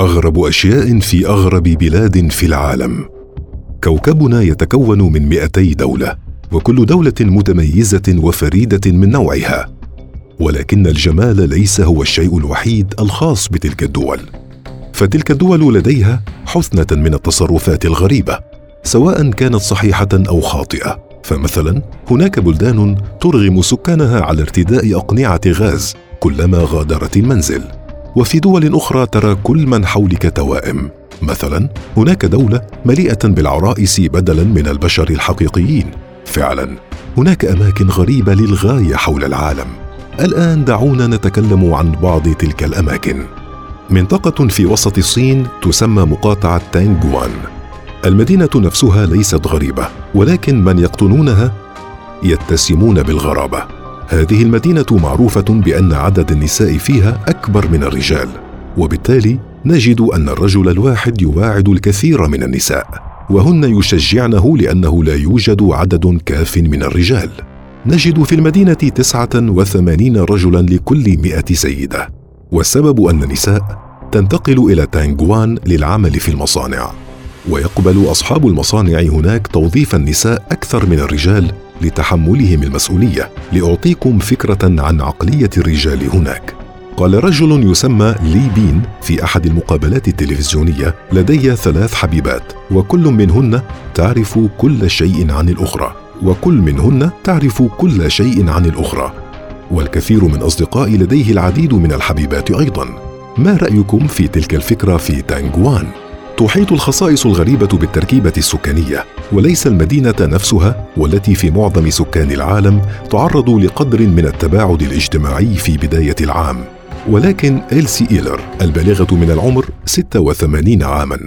أغرب أشياء في أغرب بلاد في العالم. كوكبنا يتكون من 200 دولة وكل دولة متميزة وفريدة من نوعها. ولكن الجمال ليس هو الشيء الوحيد الخاص بتلك الدول. فتلك الدول لديها حثنه من التصرفات الغريبة سواء كانت صحيحة أو خاطئة. فمثلا هناك بلدان ترغم سكانها على ارتداء أقنعة غاز كلما غادرت المنزل. وفي دول أخرى ترى كل من حولك توائم. مثلا هناك دولة مليئة بالعرائس بدلا من البشر الحقيقيين. فعلا هناك أماكن غريبة للغاية حول العالم. الآن دعونا نتكلم عن بعض تلك الأماكن. منطقة في وسط الصين تسمى مقاطعة تانجوان. المدينة نفسها ليست غريبة ولكن من يقطنونها؟ يتسمون بالغرابة. هذه المدينة معروفة بأن عدد النساء فيها أكبر من الرجال وبالتالي نجد أن الرجل الواحد يواعد الكثير من النساء وهن يشجعنه لأنه لا يوجد عدد كاف من الرجال. نجد في المدينة تسعة وثمانين رجلا لكل مائه سيدة والسبب أن النساء تنتقل إلى تانغوان للعمل في المصانع ويقبل أصحاب المصانع هناك توظيف النساء أكثر من الرجال لتحملهم المسؤولية لأعطيكم فكرة عن عقلية الرجال هناك. قال رجل يسمى لي بين في أحد المقابلات التلفزيونية لدي ثلاث حبيبات وكل منهن تعرف كل شيء عن الأخرى وكل منهن تعرف كل شيء عن الأخرى. والكثير من أصدقائي لديه العديد من الحبيبات أيضا. ما رأيكم في تلك الفكرة في تانغوان تحيط الخصائص الغريبة بالتركيبة السكانية وليس المدينة نفسها والتي في معظم سكان العالم تعرض لقدر من التباعد الاجتماعي في بداية العام. ولكن إلسي إيلر البالغة من العمر 86 عاما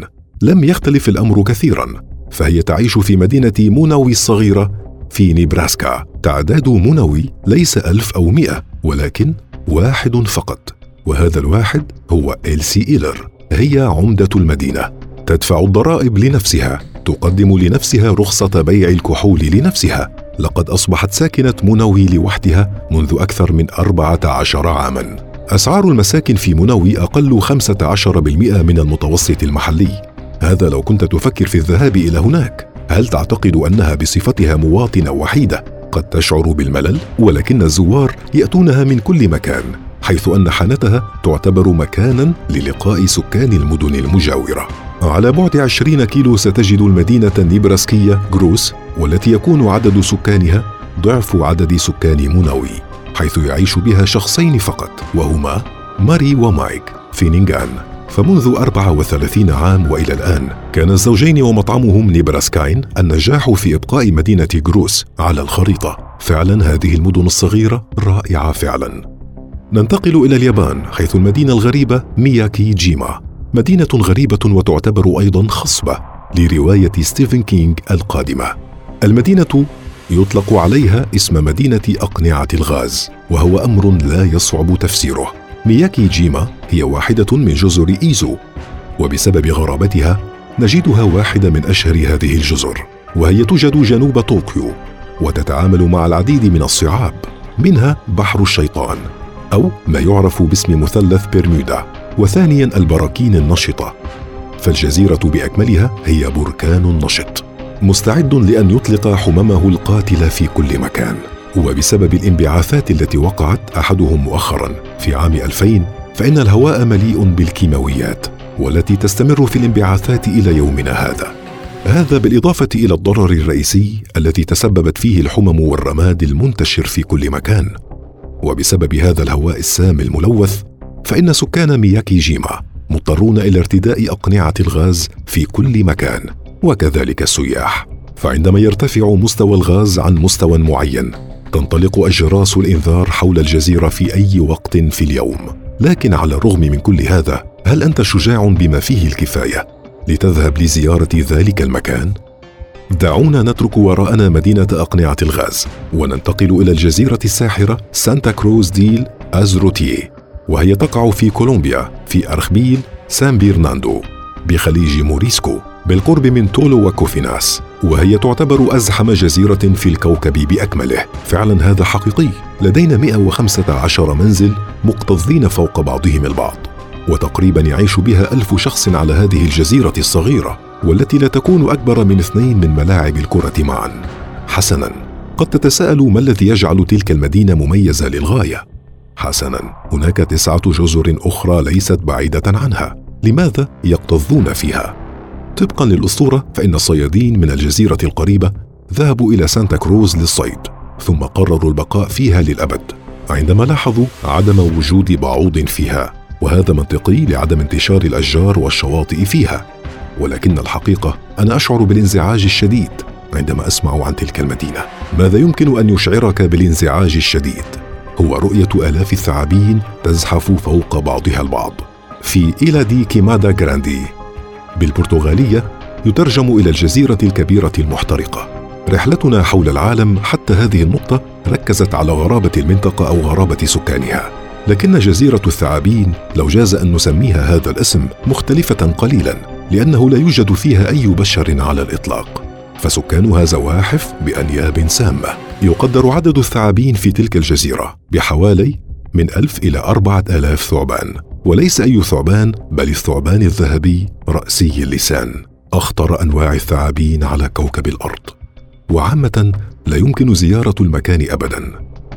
لم يختلف الأمر كثيرا فهي تعيش في مدينة مونوي الصغيرة في نيبراسكا. تعداد مونوي ليس ألف أو مئة ولكن واحد فقط وهذا الواحد هو إلسي إيلر هي عمدة المدينة. تدفع الضرائب لنفسها تقدم لنفسها رخصة بيع الكحول لنفسها. لقد أصبحت ساكنة منوي لوحدها منذ أكثر من أربعة عشر عاماً. أسعار المساكن في منوي أقل 15% من المتوسط المحلي. هذا لو كنت تفكر في الذهاب إلى هناك. هل تعتقد أنها بصفتها مواطنة وحيدة؟ قد تشعر بالملل ولكن الزوار يأتونها من كل مكان. حيث أن حانتها تعتبر مكانا للقاء سكان المدن المجاورة. على بعد 20 كيلو ستجد المدينة النيبراسكية جروس والتي يكون عدد سكانها ضعف عدد سكان منوي حيث يعيش بها شخصين فقط وهما ماري ومايك في نينغان. فمنذ 34 عام وإلى الآن كان الزوجين ومطعمهم نيبراسكاين النجاح في إبقاء مدينة جروس على الخريطة. فعلا هذه المدن الصغيرة رائعة فعلا. ننتقل إلى اليابان حيث المدينة الغريبة مياكي جيما. مدينة غريبة وتعتبر أيضا خصبة لرواية ستيفن كينج القادمة. المدينة يطلق عليها اسم مدينة أقنعة الغاز وهو أمر لا يصعب تفسيره. مياكي جيما هي واحدة من جزر إيزو وبسبب غرابتها نجدها واحدة من أشهر هذه الجزر وهي توجد جنوب طوكيو وتتعامل مع العديد من الصعاب منها بحر الشيطان. أو ما يعرف باسم مثلث برمودا وثانيا البراكين النشطة. فالجزيرة بأكملها هي بركان نشط. مستعد لأن يطلق حممه القاتله في كل مكان. وبسبب الانبعاثات التي وقعت أحدهم مؤخرا في عام 2000 فإن الهواء مليء بالكيماويات والتي تستمر في الانبعاثات إلى يومنا هذا. هذا بالإضافة إلى الضرر الرئيسي التي تسببت فيه الحمم والرماد المنتشر في كل مكان. وبسبب هذا الهواء السام الملوث فإن سكان مياكي جيما مضطرون إلى ارتداء أقنعة الغاز في كل مكان وكذلك السياح. فعندما يرتفع مستوى الغاز عن مستوى معين تنطلق أجراس الإنذار حول الجزيرة في أي وقت في اليوم. لكن على الرغم من كل هذا هل أنت شجاع بما فيه الكفاية لتذهب لزيارة ذلك المكان؟ دعونا نترك وراءنا مدينة أقنعة الغاز وننتقل إلى الجزيرة الساحرة سانتا كروز ديل إيسلوتي وهي تقع في كولومبيا في ارخبيل سان برناردو بخليج موروسكيو بالقرب من تولو وكوفيناس وهي تعتبر أزحم جزيرة في الكوكب بأكمله. فعلا هذا حقيقي لدينا 115 منزل مكتظين فوق بعضهم البعض وتقريبا يعيش بها ألف شخص على هذه الجزيرة الصغيرة. والتي لا تكون أكبر من اثنين من ملاعب الكرة معا. حسنا. قد تتساءل ما الذي يجعل تلك المدينة مميزة للغاية. حسنا. هناك تسعة جزر أخرى ليست بعيدة عنها. لماذا يكتظون فيها؟ طبقا للأسطورة فإن الصيادين من الجزيرة القريبة ذهبوا إلى سانتا كروز للصيد ثم قرروا البقاء فيها للأبد. عندما لاحظوا عدم وجود بعوض فيها وهذا منطقي لعدم انتشار الأشجار والشواطئ فيها. ولكن الحقيقة أنا أشعر بالانزعاج الشديد عندما أسمع عن تلك المدينة. ماذا يمكن أن يشعرك بالانزعاج الشديد؟ هو رؤية آلاف الثعابين تزحف فوق بعضها البعض. في إيلا دي كيمادا جراندي. بالبرتغالية يترجم إلى الجزيرة الكبيرة المحترقة. رحلتنا حول العالم حتى هذه النقطة ركزت على غرابة المنطقة أو غرابة سكانها. لكن جزيرة الثعابين لو جاز أن نسميها هذا الاسم مختلفة قليلا. لأنه لا يوجد فيها أي بشر على الإطلاق. فسكانها زواحف بأنياب سامة. يقدر عدد الثعابين في تلك الجزيرة بحوالي من ألف إلى أربعة آلاف ثعبان. وليس أي ثعبان بل الثعبان الذهبي رأسي اللسان. أخطر أنواع الثعابين على كوكب الأرض. وعامة لا يمكن زيارة المكان أبدا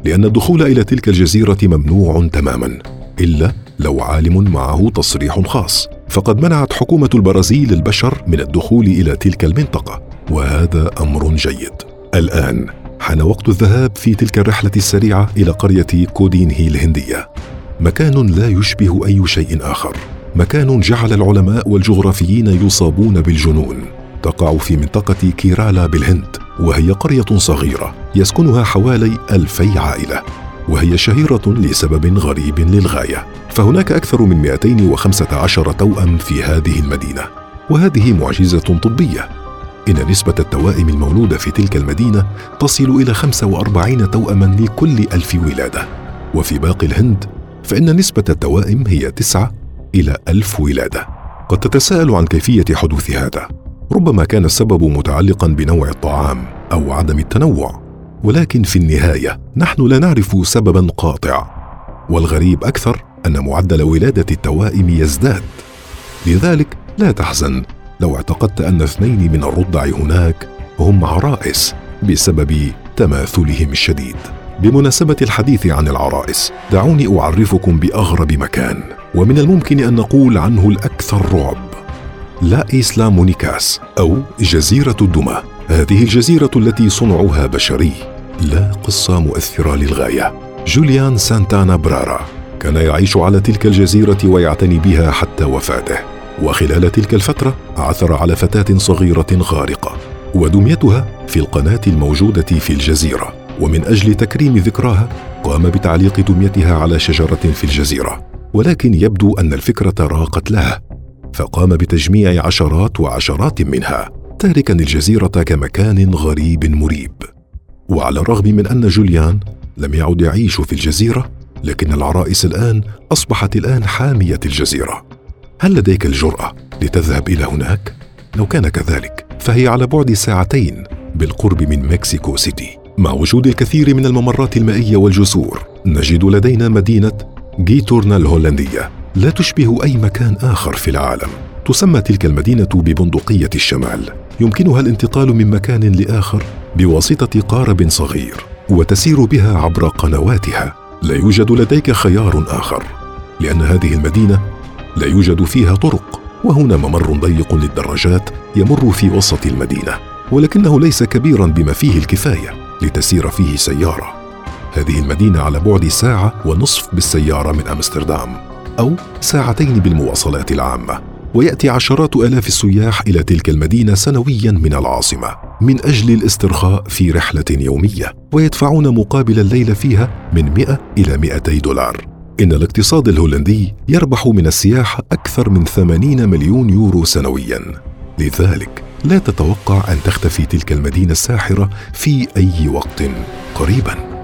لأن الدخول إلى تلك الجزيرة ممنوع تماما إلا لو عالم معه تصريح خاص. فقد منعت حكومة البرازيل البشر من الدخول إلى تلك المنطقة وهذا أمر جيد. الآن حان وقت الذهاب في تلك الرحلة السريعة إلى قرية كودين هي الهندية. مكان لا يشبه أي شيء آخر. مكان جعل العلماء والجغرافيين يصابون بالجنون. تقع في منطقة كيرالا بالهند وهي قرية صغيرة يسكنها حوالي ألفي عائلة. وهي شهيرة لسبب غريب للغاية. فهناك أكثر من 215 توأم في هذه المدينة وهذه معجزة طبية. إن نسبة التوائم المولودة في تلك المدينة تصل إلى 45 توأما لكل ألف ولادة. وفي باقي الهند فإن نسبة التوائم هي تسعة إلى ألف ولادة. قد تتساءل عن كيفية حدوث هذا. ربما كان السبب متعلقا بنوع الطعام أو عدم التنوع. ولكن في النهاية نحن لا نعرف سببا قاطع والغريب أكثر أن معدل ولادة التوائم يزداد. لذلك لا تحزن لو اعتقدت أن اثنين من الرضع هناك هم عرائس بسبب تماثلهم الشديد. بمناسبة الحديث عن العرائس دعوني أعرفكم بأغرب مكان ومن الممكن أن نقول عنه الأكثر رعب. لا إسلا مونيكاس أو جزيرة الدمى هذه الجزيرة التي صنعها بشري لا قصة مؤثرة للغاية. جوليان سانتانا برارا كان يعيش على تلك الجزيرة ويعتني بها حتى وفاته. وخلال تلك الفترة عثر على فتاة صغيرة غارقة ودميتها في القناة الموجودة في الجزيرة. ومن أجل تكريم ذكراها قام بتعليق دميتها على شجرة في الجزيرة. ولكن يبدو أن الفكرة راقت له فقام بتجميع عشرات وعشرات منها. تاركا الجزيرة كمكان غريب مريب. وعلى الرغم من أن جوليان لم يعد يعيش في الجزيرة لكن العرائس الآن أصبحت الآن حامية الجزيرة. هل لديك الجرأة لتذهب إلى هناك؟ لو كان كذلك فهي على بعد ساعتين بالقرب من مكسيكو سيتي. مع وجود الكثير من الممرات المائية والجسور نجد لدينا مدينة جيتورنا الهولندية لا تشبه أي مكان آخر في العالم. تسمى تلك المدينة ببندقية الشمال. يمكنها الانتقال من مكان لآخر بواسطة قارب صغير وتسير بها عبر قنواتها. لا يوجد لديك خيار آخر لأن هذه المدينة لا يوجد فيها طرق وهنا ممر ضيق للدراجات يمر في وسط المدينة ولكنه ليس كبيرا بما فيه الكفاية لتسير فيه سيارة. هذه المدينة على بعد ساعة ونصف بالسيارة من أمستردام أو ساعتين بالمواصلات العامة. ويأتي عشرات آلاف السياح إلى تلك المدينة سنويا من العاصمة من أجل الاسترخاء في رحلة يومية ويدفعون مقابل الليلة فيها من 100 إلى 200 دولار. إن الاقتصاد الهولندي يربح من السياحة أكثر من 80 مليون يورو سنويا. لذلك لا تتوقع أن تختفي تلك المدينة الساحرة في أي وقت قريباً.